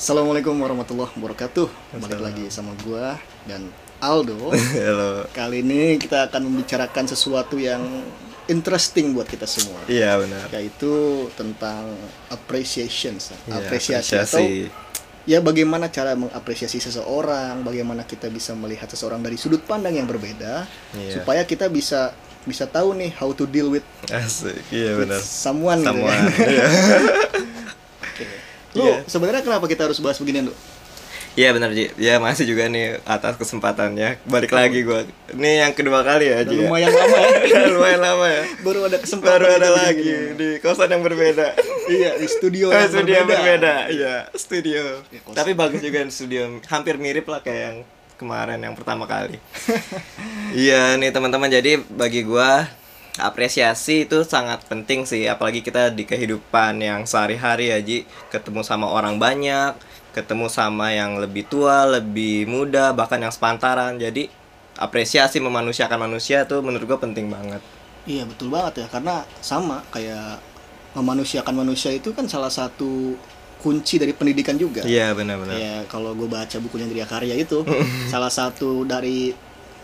Assalamualaikum warahmatullahi wabarakatuh. Balik lagi sama gua dan Aldo. Halo. Kali ini kita akan membicarakan sesuatu yang interesting buat kita semua. Iya benar. Yaitu tentang appreciation, Iya, apresiasi, atau ya bagaimana cara mengapresiasi seseorang, bagaimana kita bisa melihat seseorang dari sudut pandang yang berbeda Iya. supaya kita bisa bisa tahu nih how to deal with, Asik. Iya benar. someone, gitu Sama. Lu Iya. sebenarnya kenapa kita harus bahas beginian, Lu? Iya benar Ji. Ya masih juga nih atas kesempatannya. Balik lagi gua. Ini yang kedua kali ya Ji. ya. Lumayan lama ya. lumayan lama ya. Baru ada kesempatan Baru ada lagi begini. di kosan yang berbeda. Iya, di studio Oh, yang studio yang berbeda. berbeda. Iya, studio. Ya, kosan. Tapi bagus juga di studio. Hampir mirip lah kayak yang kemarin yang pertama kali. iya nih teman-teman. Jadi bagi gua apresiasi itu sangat penting sih apalagi kita di kehidupan yang sehari-hari ya Ji ketemu sama orang banyak ketemu sama yang lebih tua lebih muda bahkan yang sepantaran jadi apresiasi memanusiakan manusia tuh menurut gua penting banget Iya, betul banget ya. Karena sama kayak memanusiakan manusia itu kan salah satu kunci dari pendidikan juga. iya benar-benar Ya, kalau gue baca bukunya Gria Karya itu, salah satu dari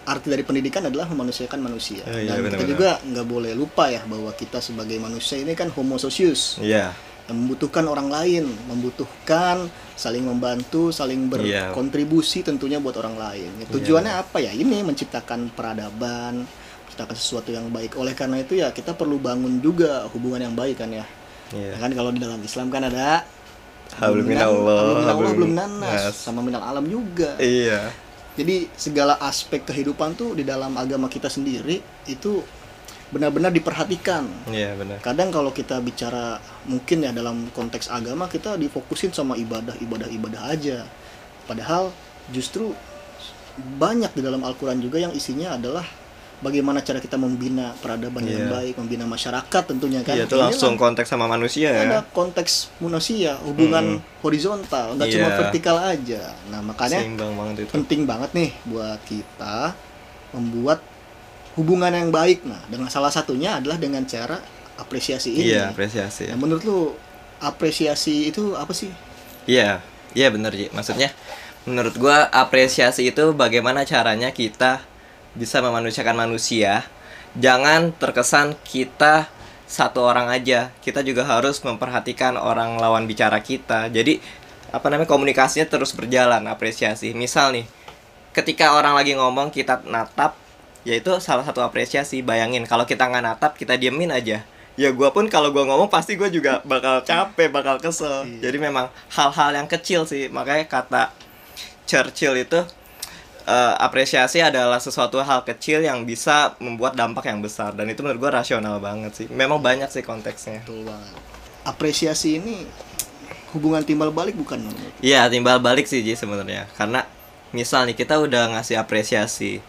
arti dari pendidikan adalah memanusiakan manusia. Oh, iya, Dan kita benar-benar. juga nggak boleh lupa ya bahwa kita sebagai manusia ini kan homo socius iya yang membutuhkan orang lain, membutuhkan saling membantu, saling Iya. berkontribusi tentunya buat orang lain. Ya, tujuannya apa ya? Ini menciptakan peradaban, menciptakan sesuatu yang baik. Oleh karena itu ya kita perlu bangun juga hubungan yang baik kan ya. iya Ya kan kalau di dalam Islam kan ada Hablum minallah, hablum minallah, belum nanas, nas. sama minal alam juga. iya Jadi segala aspek kehidupan tuh di dalam agama kita sendiri itu benar-benar diperhatikan. iya benar Kadang kalau kita bicara mungkin ya dalam konteks agama kita difokusin sama ibadah, ibadah, ibadah aja. Padahal justru banyak di dalam Al-Qur'an juga yang isinya adalah bagaimana cara kita membina peradaban yang Iya. baik, membina masyarakat tentunya kan. Iya itu Inilah langsung konteks sama manusia ya. ada konteks manusia, hubungan horizontal, nggak cuma Iya. vertikal aja. Nah, makanya Seimbang banget itu. penting banget nih buat kita membuat hubungan yang baik. Nah, dengan salah satunya adalah dengan cara apresiasi ini. Iya apresiasi. Nah, menurut lu apresiasi itu apa sih? Iya iya bener Ji. Maksudnya menurut gua apresiasi itu bagaimana caranya kita bisa memanusiakan manusia. Jangan terkesan kita satu orang aja. Kita juga harus memperhatikan orang lawan bicara kita. Jadi apa namanya komunikasinya terus berjalan apresiasi. Misal nih ketika orang lagi ngomong kita natap ya itu salah satu apresiasi bayangin kalau kita nggak natap kita diemin aja ya gua pun kalau gua ngomong pasti gue juga bakal capek bakal kesel Iya. jadi memang hal-hal yang kecil sih makanya kata Churchill itu eh, apresiasi adalah sesuatu hal kecil yang bisa membuat dampak yang besar dan itu menurut gua rasional banget sih memang banyak sih konteksnya Betul banget. Apresiasi ini hubungan timbal balik bukan? Iya timbal balik sih Ji sebenarnya karena misal nih kita udah ngasih apresiasi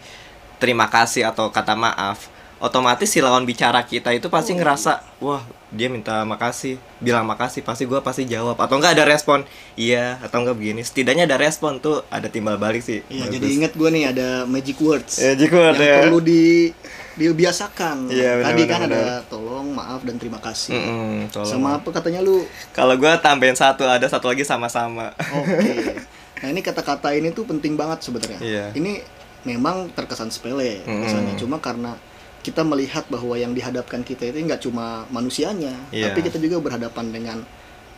terima kasih atau kata maaf otomatis si lawan bicara kita itu pasti ngerasa wah dia minta makasih bilang makasih pasti gua pasti jawab atau enggak ada respon iya atau enggak begini setidaknya ada respon tuh ada timbal balik sih Iya, jadi ingat gue nih ada magic words. ya jika yang ya perlu di dibiasakan. Iya, Tadi benar, kan ada tolong, maaf dan terima kasih. Mm-mm, tolong. Sama apa katanya lu? kalau gua tambahin satu ada satu lagi sama-sama Oke. Nah ini kata-kata ini tuh penting banget sebenarnya. Iya. Ini memang terkesan sepele Mm-mm. kesannya. Cuma karena kita melihat bahwa yang dihadapkan kita itu nggak cuma manusianya, Iya. tapi kita juga berhadapan dengan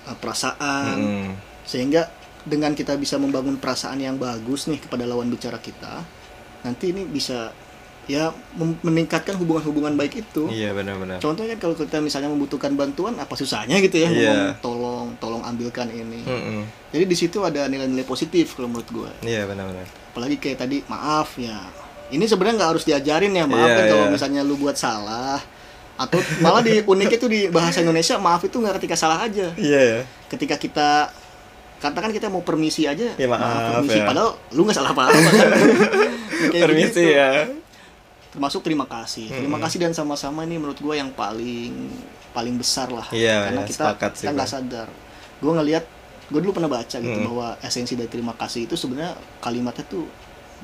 uh, perasaan. Mm-mm. Sehingga dengan kita bisa membangun perasaan yang bagus nih kepada lawan bicara kita, nanti ini bisa ya meningkatkan hubungan-hubungan baik itu. iya benar-benar Contohnya kalau kita misalnya membutuhkan bantuan, apa susahnya gitu ya Iya. ngomong tolong, tolong ambilkan ini. Mm-mm. Jadi di situ ada nilai-nilai positif kalau menurut gue. iya benar-benar Apalagi kayak tadi maaf ya. Ini sebenarnya nggak harus diajarin ya maaf Iya, kan kalau iya. misalnya lu buat salah atau malah di uniknya itu di bahasa Indonesia maaf itu nggak ketika salah aja. iya ya Ketika kita katakan kita mau permisi aja, Ya, maaf, permisi ya. padahal lu nggak salah apa-apa kan. Permisi begitu. ya Termasuk terima kasih. Terima Mm-mm. kasih dan sama-sama ini menurut gue yang paling paling besar lah. Iya, Karena iya, kita kita nggak sadar. Gue ngelihat gue dulu pernah baca gitu Mm. bahwa esensi dari terima kasih itu sebenarnya kalimatnya tuh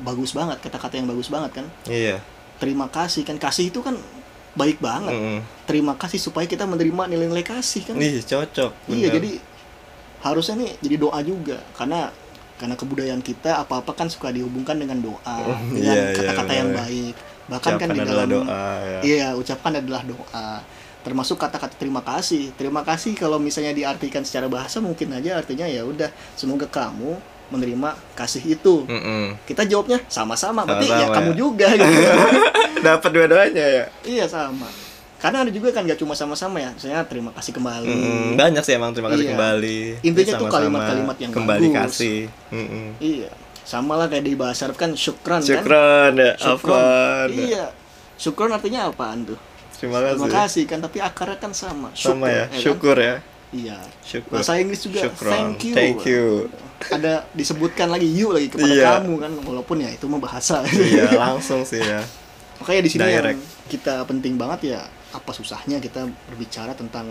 bagus banget kata-kata yang bagus banget kan iya terima kasih kan kasih itu kan baik banget Mm-mm. terima kasih supaya kita menerima nilai-nilai kasih kan Ih, cocok. iya bener. jadi harusnya nih jadi doa juga karena karena kebudayaan kita apa-apa kan suka dihubungkan dengan doa dengan iya, iya, kata-kata yang benar. baik bahkan kan di dalam doa, ya. iya ucapkan adalah doa termasuk kata-kata terima kasih terima kasih kalau misalnya diartikan secara bahasa mungkin aja artinya ya udah semoga kamu menerima kasih itu. Mm-mm. kita jawabnya sama-sama berarti ya Sama-sama, kamu ya. juga gitu. Dapat dua-duanya ya? Iya sama. Karena ada juga kan gak cuma sama-sama ya misalnya terima kasih kembali. Mm-mm. banyak sih emang terima kasih Iya. kembali. Intinya tuh kalimat-kalimat yang kembali bagus. kasih. Mm-mm. iya. Sama lah kayak di bahasa Arab kan? Syukran kan syukron ya. Syukron Afwan. iya. Syukron artinya apaan tuh? Terima kasih. Terima kasih kan tapi akarnya kan sama. Sama ya kan? syukur ya iya syukur bahasa Inggris juga Syukron. thank you Thank you. ada disebutkan lagi you lagi kepada Iya. kamu kan walaupun ya itu mah bahasa iya langsung sih ya makanya di sini yang kita penting banget ya apa susahnya kita berbicara tentang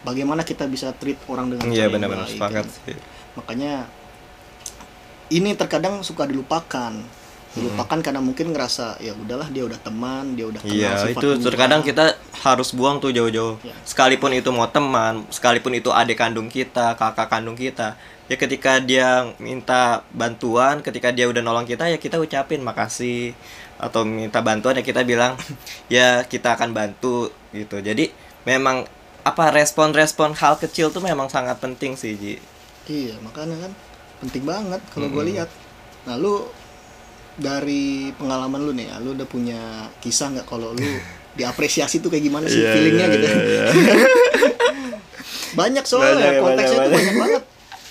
bagaimana kita bisa treat orang dengan iya benar-benar sepakat kan. sih makanya ini terkadang suka dilupakan dilupakan karena mungkin ngerasa ya udahlah dia udah teman dia udah kenal Iya sifat itu terkadang kita harus buang tuh jauh-jauh. Ya. Sekalipun itu mau teman Sekalipun itu adik kandung kita Kakak kandung kita Ya ketika dia minta bantuan Ketika dia udah nolong kita Ya kita ucapin makasih Atau minta bantuan ya kita bilang Ya kita akan bantu gitu. Jadi memang apa respon-respon hal kecil tuh memang sangat penting sih Ji. Iya makanya kan penting banget kalau gue Mm-mm. lihat. Nah lu dari pengalaman lu nih ya lu udah punya kisah nggak kalau lu diapresiasi tuh kayak gimana sih Iya, feelingnya iya, gitu iya, iya. banyak soalnya Banyak, konteksnya banyak, tuh banyak. banyak banget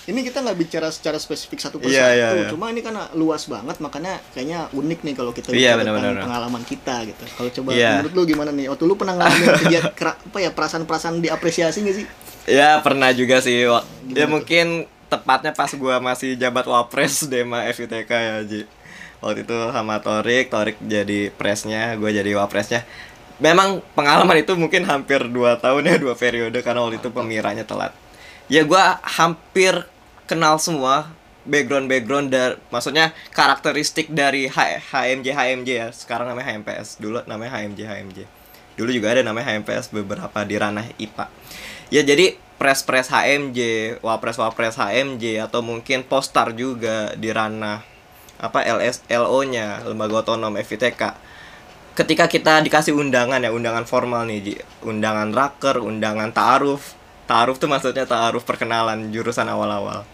ini kita nggak bicara secara spesifik satu persatu Iya, iya, iya. cuma ini kan luas banget makanya kayaknya unik nih kalau kita Iya, bicara tentang pengalaman kita gitu kalau coba Iya. menurut lu gimana nih waktu lu pernah ngalamin kera- apa ya perasaan-perasaan diapresiasi nggak sih Ya pernah juga sih Wak. Gimana Ya tuh? mungkin tepatnya pas gua masih jabat wapres Dema FITK ya Ji Waktu itu sama Torik, Torik jadi presnya, gue jadi wapresnya. Memang pengalaman itu mungkin hampir 2 tahun ya, dua periode Karena waktu itu pemiranya telat. Ya gua hampir kenal semua background-background dari maksudnya karakteristik dari H- HMJ HMJ ya. Sekarang namanya HMPS dulu namanya HMJ HMJ dulu juga ada namanya HMPS beberapa di ranah IPA ya jadi pres-pres HMJ wapres-wapres HMJ atau mungkin postar juga di ranah apa LS LO nya lembaga otonom FITK ketika kita dikasih undangan ya undangan formal nih Ji. undangan raker undangan ta'aruf. Ta'aruf tuh maksudnya ta'aruf perkenalan jurusan awal-awal.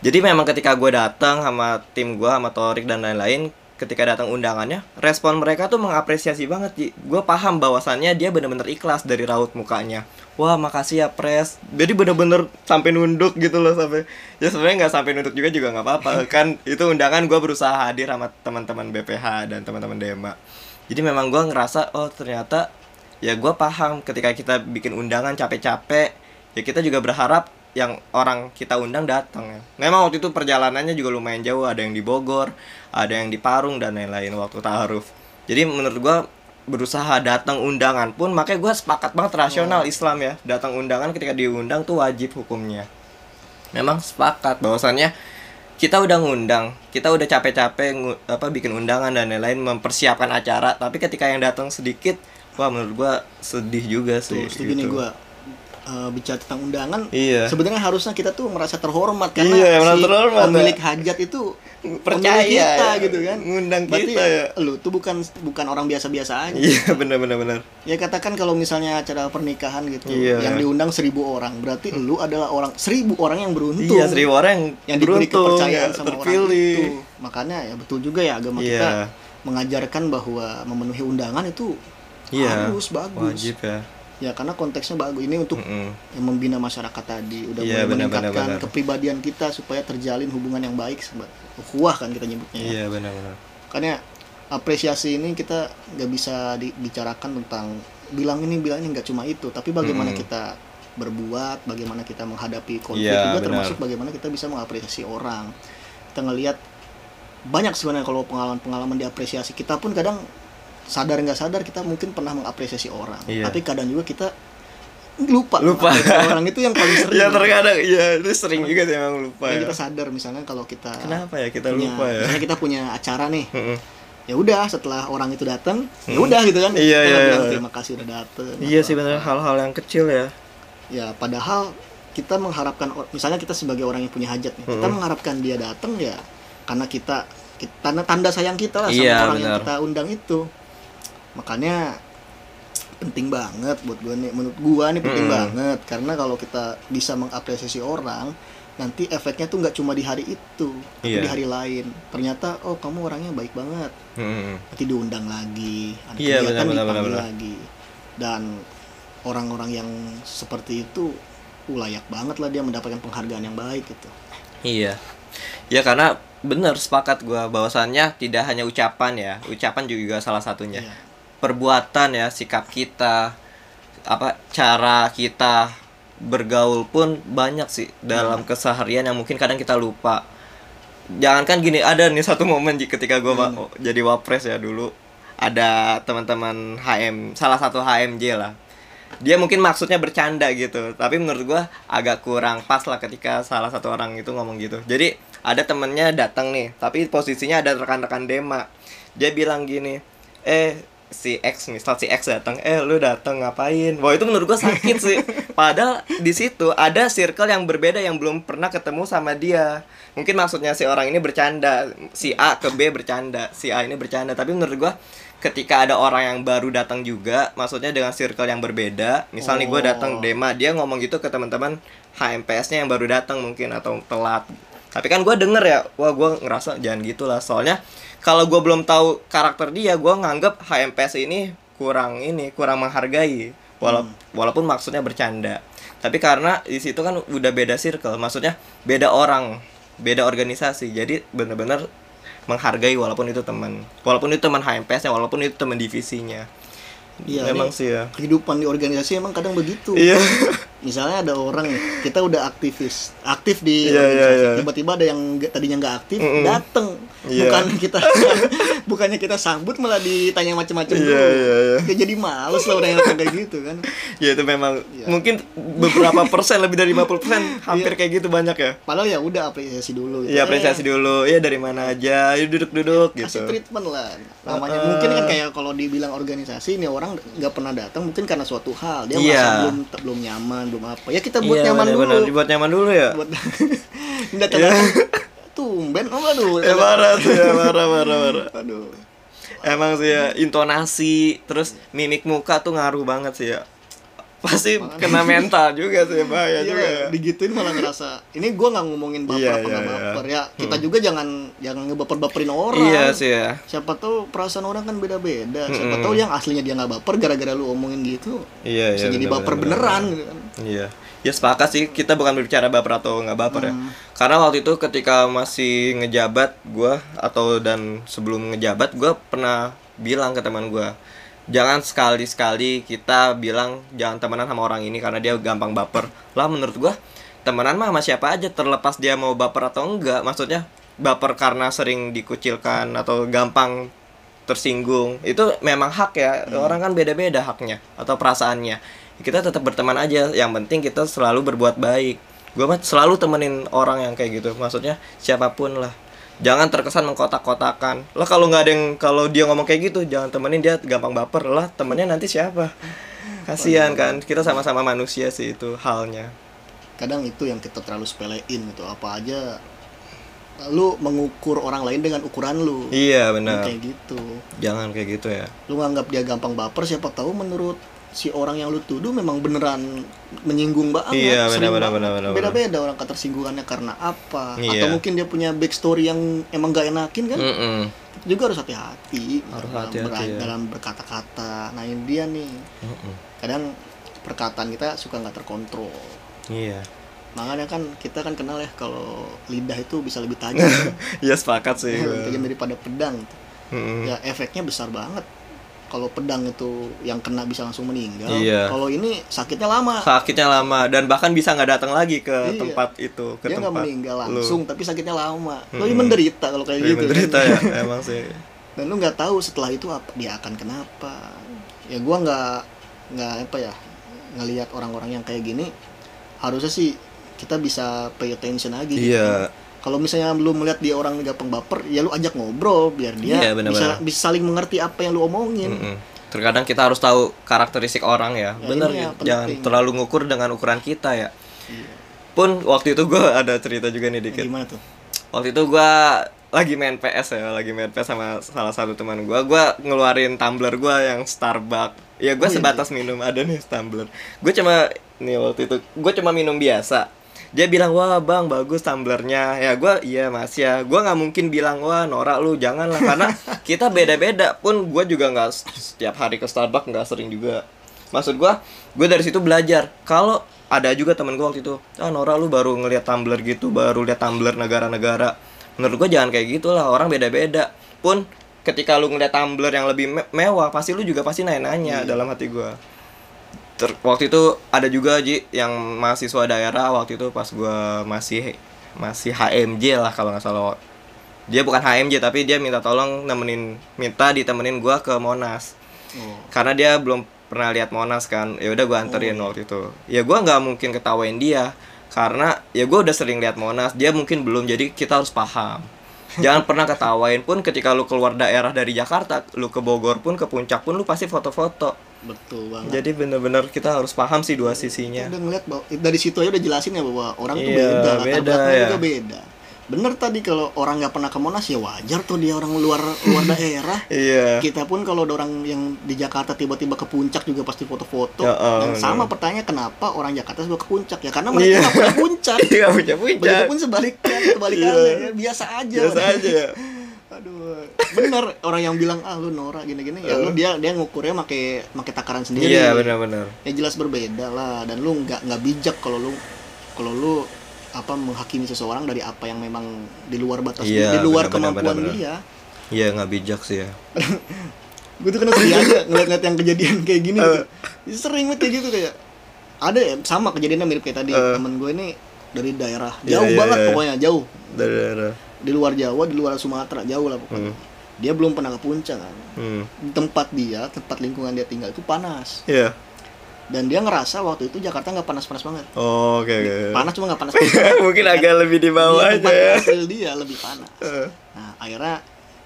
Jadi memang ketika gue datang sama tim gue sama Torik dan lain-lain ketika datang undangannya respon mereka tuh mengapresiasi banget Ji. gue paham bahwasannya dia bener-bener ikhlas dari raut mukanya. Wah makasih ya pres. Jadi bener-bener sampai nunduk gitu loh sampai ya sebenarnya nggak sampai nunduk juga juga nggak apa-apa. Kan itu undangan gue berusaha hadir sama teman-teman BPH dan teman-teman Dema jadi memang gue ngerasa oh ternyata ya gue paham ketika kita bikin undangan capek-capek ya kita juga berharap yang orang kita undang datang ya. Memang waktu itu perjalanannya juga lumayan jauh, ada yang di Bogor, ada yang di Parung dan lain-lain waktu taaruf. Jadi menurut gua berusaha datang undangan pun makanya gua sepakat banget rasional Islam ya. Datang undangan ketika diundang tuh wajib hukumnya. Memang sepakat bahwasannya kita udah ngundang, kita udah capek-capek apa bikin undangan dan lain-lain mempersiapkan acara, tapi ketika yang datang sedikit, wah menurut gua sedih juga sih. Tuh, setuju nih gitu. Gue bicara tentang undangan Iya. sebenarnya harusnya kita tuh merasa terhormat karena Iya, si terhormat, pemilik ya. hajat itu Percaya kita ya, gitu kan ngundang Berarti kita ya. lu tuh bukan bukan orang biasa-biasa aja Iya benar benar benar. ya katakan kalau misalnya acara pernikahan gitu Iya. yang diundang seribu orang berarti lu adalah orang seribu orang yang beruntung Iya seribu orang yang, yang diberi beruntung, kepercayaan ya, sama terpilih. orang itu makanya ya betul juga ya agama Iya. kita mengajarkan bahwa memenuhi undangan itu Iya. harus bagus Wajib ya. Ya karena konteksnya bagus ini untuk Mm-mm. yang membina masyarakat tadi udah Iya, mulai benar, meningkatkan benar. kepribadian kita supaya terjalin hubungan yang baik ukhuwah kan kita nyebutnya ya. Iya benar benar. Makanya apresiasi ini kita nggak bisa dibicarakan tentang bilang ini bilang ini nggak cuma itu tapi bagaimana Mm-mm. kita berbuat bagaimana kita menghadapi konflik Iya, juga benar. termasuk bagaimana kita bisa mengapresiasi orang kita ngelihat banyak sebenarnya kalau pengalaman-pengalaman diapresiasi kita pun kadang sadar nggak sadar kita mungkin pernah mengapresiasi orang Iya. tapi kadang juga kita lupa Lupa. orang itu yang paling sering Iya terkadang iya itu sering juga sih emang lupa Yang ya. kita sadar misalnya kalau kita Kenapa ya kita punya, lupa ya? misalnya kita punya acara nih ya udah setelah orang itu datang ya udah gitu kan Iya, kita iya, bilang iya. terima kasih udah datang Iya sih benar hal-hal yang kecil ya. ya padahal kita mengharapkan misalnya kita sebagai orang yang punya hajat nih, kita mengharapkan dia datang ya karena kita, kita tanda tanda sayang kita lah sama Iya, orang yang benar. kita undang itu makanya penting banget buat gua nih menurut gua nih penting Mm-mm. banget karena kalau kita bisa mengapresiasi orang nanti efeknya tuh nggak cuma di hari itu tapi Iya. di hari lain ternyata oh kamu orangnya baik banget Mm-mm. nanti diundang lagi ada Iya, kegiatan dipanggil benar. lagi dan orang-orang yang seperti itu uh, layak banget lah dia mendapatkan penghargaan yang baik gitu Iya. Ya karena benar sepakat gua bahwasannya tidak hanya ucapan ya, ucapan juga salah satunya. Iya. Perbuatan ya, sikap kita, apa cara kita bergaul pun banyak sih dalam keseharian yang mungkin kadang kita lupa. Jangankan gini, ada nih satu momen ketika gua Hmm. jadi wapres ya dulu. Ada teman-teman HM, salah satu HMJ lah. Dia mungkin maksudnya bercanda gitu, tapi menurut gua agak kurang pas lah ketika salah satu orang itu ngomong gitu. Jadi ada temennya datang nih, tapi posisinya ada rekan-rekan Dema. Dia bilang gini, eh si X misal si X datang, eh lu datang ngapain? Wah itu menurut gua sakit sih. Padahal di situ ada circle yang berbeda yang belum pernah ketemu sama dia. Mungkin maksudnya si orang ini bercanda, si A ke B bercanda, si A ini bercanda. Tapi menurut gua ketika ada orang yang baru datang juga, maksudnya dengan circle yang berbeda, misal nih gue datang Oh. Dema, dia ngomong gitu ke teman-teman HMPS-nya yang baru datang mungkin atau telat. Tapi kan gue denger ya, wah gue ngerasa jangan gitulah. Soalnya kalau gue belum tahu karakter dia, gue nganggep HMPS ini kurang ini, kurang menghargai. Wala- Walaupun maksudnya bercanda. Tapi karena di situ kan udah beda circle, maksudnya beda orang, beda organisasi. Jadi bener-bener menghargai walaupun itu teman, walaupun itu teman HMPS-nya, walaupun itu teman divisinya. Iya, Memang sih ya. kehidupan di organisasi emang kadang begitu Iya. Misalnya ada orang kita udah aktivis aktif di Iya, iya, organisasi iya. tiba-tiba ada yang tadinya nggak aktif Mm-mm. dateng Iya. bukan kita bukannya kita sambut malah ditanya macam-macam Iya, dulu iya, iya. Ya, jadi males lah orang yang kayak gitu kan Ya itu memang Iya. mungkin beberapa persen lebih dari 50 persen hampir Iya. kayak gitu banyak ya. padahal ya udah apresiasi dulu gitu. Iya apresiasi Eh, dulu. Ya dari mana aja. Yuk duduk-duduk kasih gitu. treatment lah namanya Uh-uh. mungkin kan kayak kalau dibilang organisasi ini orang nggak pernah datang mungkin karena suatu hal dia Iya. merasa belum belum nyaman belum apa ya kita buat Iya, nyaman benar-benar. dulu Dibuat nyaman dulu ya. buat datang Iya. tumben oh aduh Ya marah tuh ya, marah marah marah. aduh Emang sih ya intonasi terus mimik muka tuh ngaruh banget sih ya. Pasti Makanya. kena mental juga sih bahaya Iya, juga ya. digituin malah ngerasa ini gua nggak ngomongin baper Iya, apa iya, iya. baper ya kita juga jangan jangan ngebaper-baperin orang Iya sih ya. siapa tahu perasaan orang kan beda-beda siapa Mm-mm. tahu yang aslinya dia nggak baper gara-gara lu omongin gitu Iya bisa iya. jadi baper benar, beneran gitu kan Iya. Ya sepakat sih kita bukan berbicara baper atau nggak baper ya. Hmm. Karena waktu itu ketika masih ngejabat gua atau dan sebelum ngejabat gua pernah bilang ke teman gua jangan sekali-sekali kita bilang jangan temenan sama orang ini karena dia gampang baper. Lah menurut gua temenan mah sama siapa aja terlepas dia mau baper atau enggak. Maksudnya baper karena sering dikucilkan atau gampang tersinggung itu memang hak ya. Orang kan beda-beda haknya atau perasaannya. Kita tetap berteman aja yang penting kita selalu berbuat baik. Gue mah selalu temenin orang yang kayak gitu. Maksudnya siapa pun lah jangan terkesan mengkotak-kotakan. Lah kalau nggak ada yang kalau dia ngomong kayak gitu jangan temenin dia gampang baper. Lah temennya nanti siapa? Kasihan kan kita sama-sama manusia sih itu halnya. Kadang itu yang kita terlalu sepelein gitu apa aja lu mengukur orang lain dengan ukuran lu. Iya benar. Kayak gitu. Jangan kayak gitu ya. Lu nganggap dia gampang baper siapa tahu menurut si orang yang lu tuduh memang beneran menyinggung banget Iya, benar, banget. benar, benar, beda-beda orang ketersinggungannya karena apa Iya. atau mungkin dia punya backstory yang emang gak enakin kan Mm-mm. Kita juga harus hati-hati Harus dalam, hati-hati, ber- ya. dalam berkata-kata nah ini dia nih Mm-mm. kadang perkataan kita suka nggak terkontrol iya makanya kan kita kan kenal ya kalau lidah itu bisa lebih tajam iya sepakat sih tajam daripada pedang Mm-mm. ya efeknya besar banget kalau pedang itu yang kena bisa langsung meninggal Iya. kalau ini sakitnya lama sakitnya lama dan bahkan bisa nggak datang lagi ke Iya. tempat itu ke dia nggak meninggal lu. langsung tapi sakitnya lama Mm-mm. menderita kalau kayak Iya, gitu menderita kan. ya emang sih dan lu nggak tahu setelah itu apa dia akan kenapa ya gua nggak nggak apa ya ngelihat orang-orang yang kayak gini harusnya sih kita bisa pay attention lagi gitu. Kalau misalnya lu melihat dia orang gampang baper ya lu ajak ngobrol biar dia Iya, benar-benar. bisa bisa saling mengerti apa yang lu omongin Mm-mm. terkadang kita harus tahu karakteristik orang ya Ya, bener ya jangan penting. terlalu ngukur dengan ukuran kita ya Iya. Pun waktu itu gue ada cerita juga nih dikit. Gimana tuh? Waktu itu gue lagi main PS ya, lagi main PS sama salah satu teman gue. Gue ngeluarin tumbler gue yang Starbucks. Ya gue Oh, iya, sebatas minum ada nih tumbler. Gue cuma nih waktu itu gue cuma minum biasa. Dia bilang wah bang bagus tumblernya. Ya gue iya mas ya. Gue nggak mungkin bilang wah norak lu janganlah karena kita beda-beda. Pun gue juga nggak setiap hari ke Starbucks nggak sering juga. Maksud gue, gue dari situ belajar. Kalau ada juga temen gue waktu itu, ah Nora lu baru ngeliat tumbler gitu, baru lihat tumbler negara-negara. Menurut gue jangan kayak gitulah, orang beda-beda. Pun ketika lu ngeliat tumbler yang lebih me- mewah, pasti lu juga pasti nanya-nanya dalam hati gue. Ter- waktu itu ada juga Ji yang mahasiswa daerah waktu itu pas gua masih masih HMJ lah kalau nggak salah. Dia bukan HMJ tapi dia minta tolong nemenin minta ditemenin gua ke Monas. Oh. karena dia belum pernah lihat Monas kan ya udah gua anterin waktu itu. Ya gua nggak mungkin ketawain dia karena ya gua udah sering lihat Monas dia mungkin belum jadi kita harus paham. Jangan pernah ketawain pun ketika lu keluar daerah dari Jakarta lu ke Bogor pun ke puncak pun lu pasti foto-foto Betul banget. jadi bener-bener kita harus paham sih dua sisinya udah ngeliat bahwa dari situ aja udah jelasin ya bahwa orang tuh Iya, beda, latar beda belakangnya ya. juga beda. Bener tadi kalau orang nggak pernah ke Monas ya wajar tuh dia orang luar luar daerah. Iya. Kita pun kalau ada orang yang di Jakarta tiba-tiba ke puncak juga pasti foto-foto. Ya, oh, Dan sama pertanyaan kenapa orang Jakarta suka ke puncak ya karena mereka Iya. nggak pernah puncak. Iya punya puncak. Begitupun sebaliknya, kebalikannya Iya. ya, biasa aja. Biasa aja. Aduh, bener orang yang bilang ah lu Nora gini-gini ya lu dia dia ngukurnya make make takaran sendiri. Iya benar-benar. ya jelas berbeda lah dan lu nggak nggak bijak kalau lu kalau lu apa menghakimi seseorang dari apa yang memang di luar batas Iya, dia, di luar benar, kemampuan benar, benar. dia Iya nggak bijak sih ya. gue tuh kena sedih aja ngeliat-ngeliat yang kejadian kayak gini gitu. sering banget kayak gitu kayak ada ya sama kejadiannya mirip kayak tadi Eh. temen gue ini dari daerah Iya, jauh iya, banget iya. pokoknya jauh Dari daerah. Di luar Jawa di luar Sumatera jauh lah pokoknya Hmm. dia belum pernah ke puncak kan Hmm. di tempat dia tempat lingkungan dia tinggal itu panas Iya. dan dia ngerasa waktu itu Jakarta nggak panas-panas banget Oh, oke oke. panas cuma nggak panas Mungkin agak lebih di bawah Di aja ya. asal dia lebih panas Eh, nah akhirnya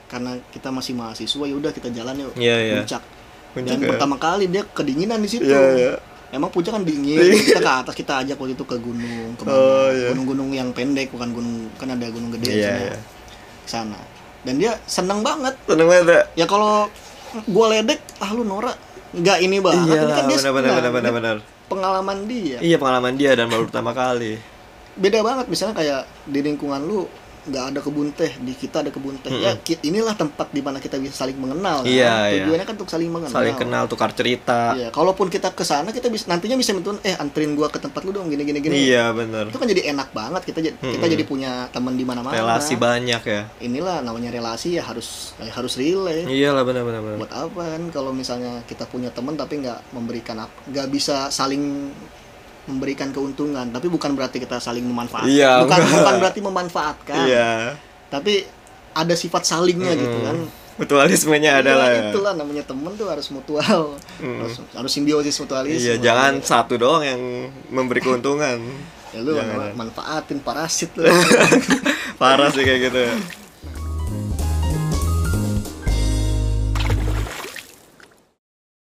karena kita masih mahasiswa ya udah kita jalan yuk Iya, iya. puncak dan ya. pertama kali dia kedinginan di situ Iya iya. Emang puncak kan dingin kita ke atas kita ajak waktu itu ke gunung ke Oh, iya. gunung-gunung yang pendek bukan gunung kan ada gunung gede Iya, sana. iya. Ke sana dan dia seneng banget Seneng banget. ya? ya kalau gua ledek ah lu Nora nggak ini banget Iya ini kan dia benar benar benar benar. pengalaman dia Iya pengalaman dia dan baru pertama kali. beda banget misalnya kayak di lingkungan lu nggak ada kebun teh di kita ada kebun teh ya ki- inilah tempat di mana kita bisa saling mengenal kan? Iya, iya. tujuannya kan untuk saling mengenal Saling kenal, tukar cerita. iya kalaupun kita ke sana kita bisa nantinya bisa minta eh anterin gua ke tempat lu dong gini gini gini Iya benar. itu kan jadi enak banget kita jadi kita jadi punya teman di mana mana Relasi banyak ya. inilah namanya relasi ya harus eh, harus relate Iyalah benar benar benar. buat apa kan kalau misalnya kita punya teman tapi nggak memberikan nggak bisa saling memberikan keuntungan tapi bukan berarti kita saling memanfaatkan Iya, bukan enggak. bukan berarti memanfaatkan Iya. tapi ada sifat salingnya gitu kan Mutualismenya Iya, adalah ya. itulah namanya temen tuh harus mutual harus, harus simbiosis mutualisme Iya, jangan satu doang yang memberi keuntungan. ya lu jangan. manfaatin parasit lu Parah sih kayak gitu.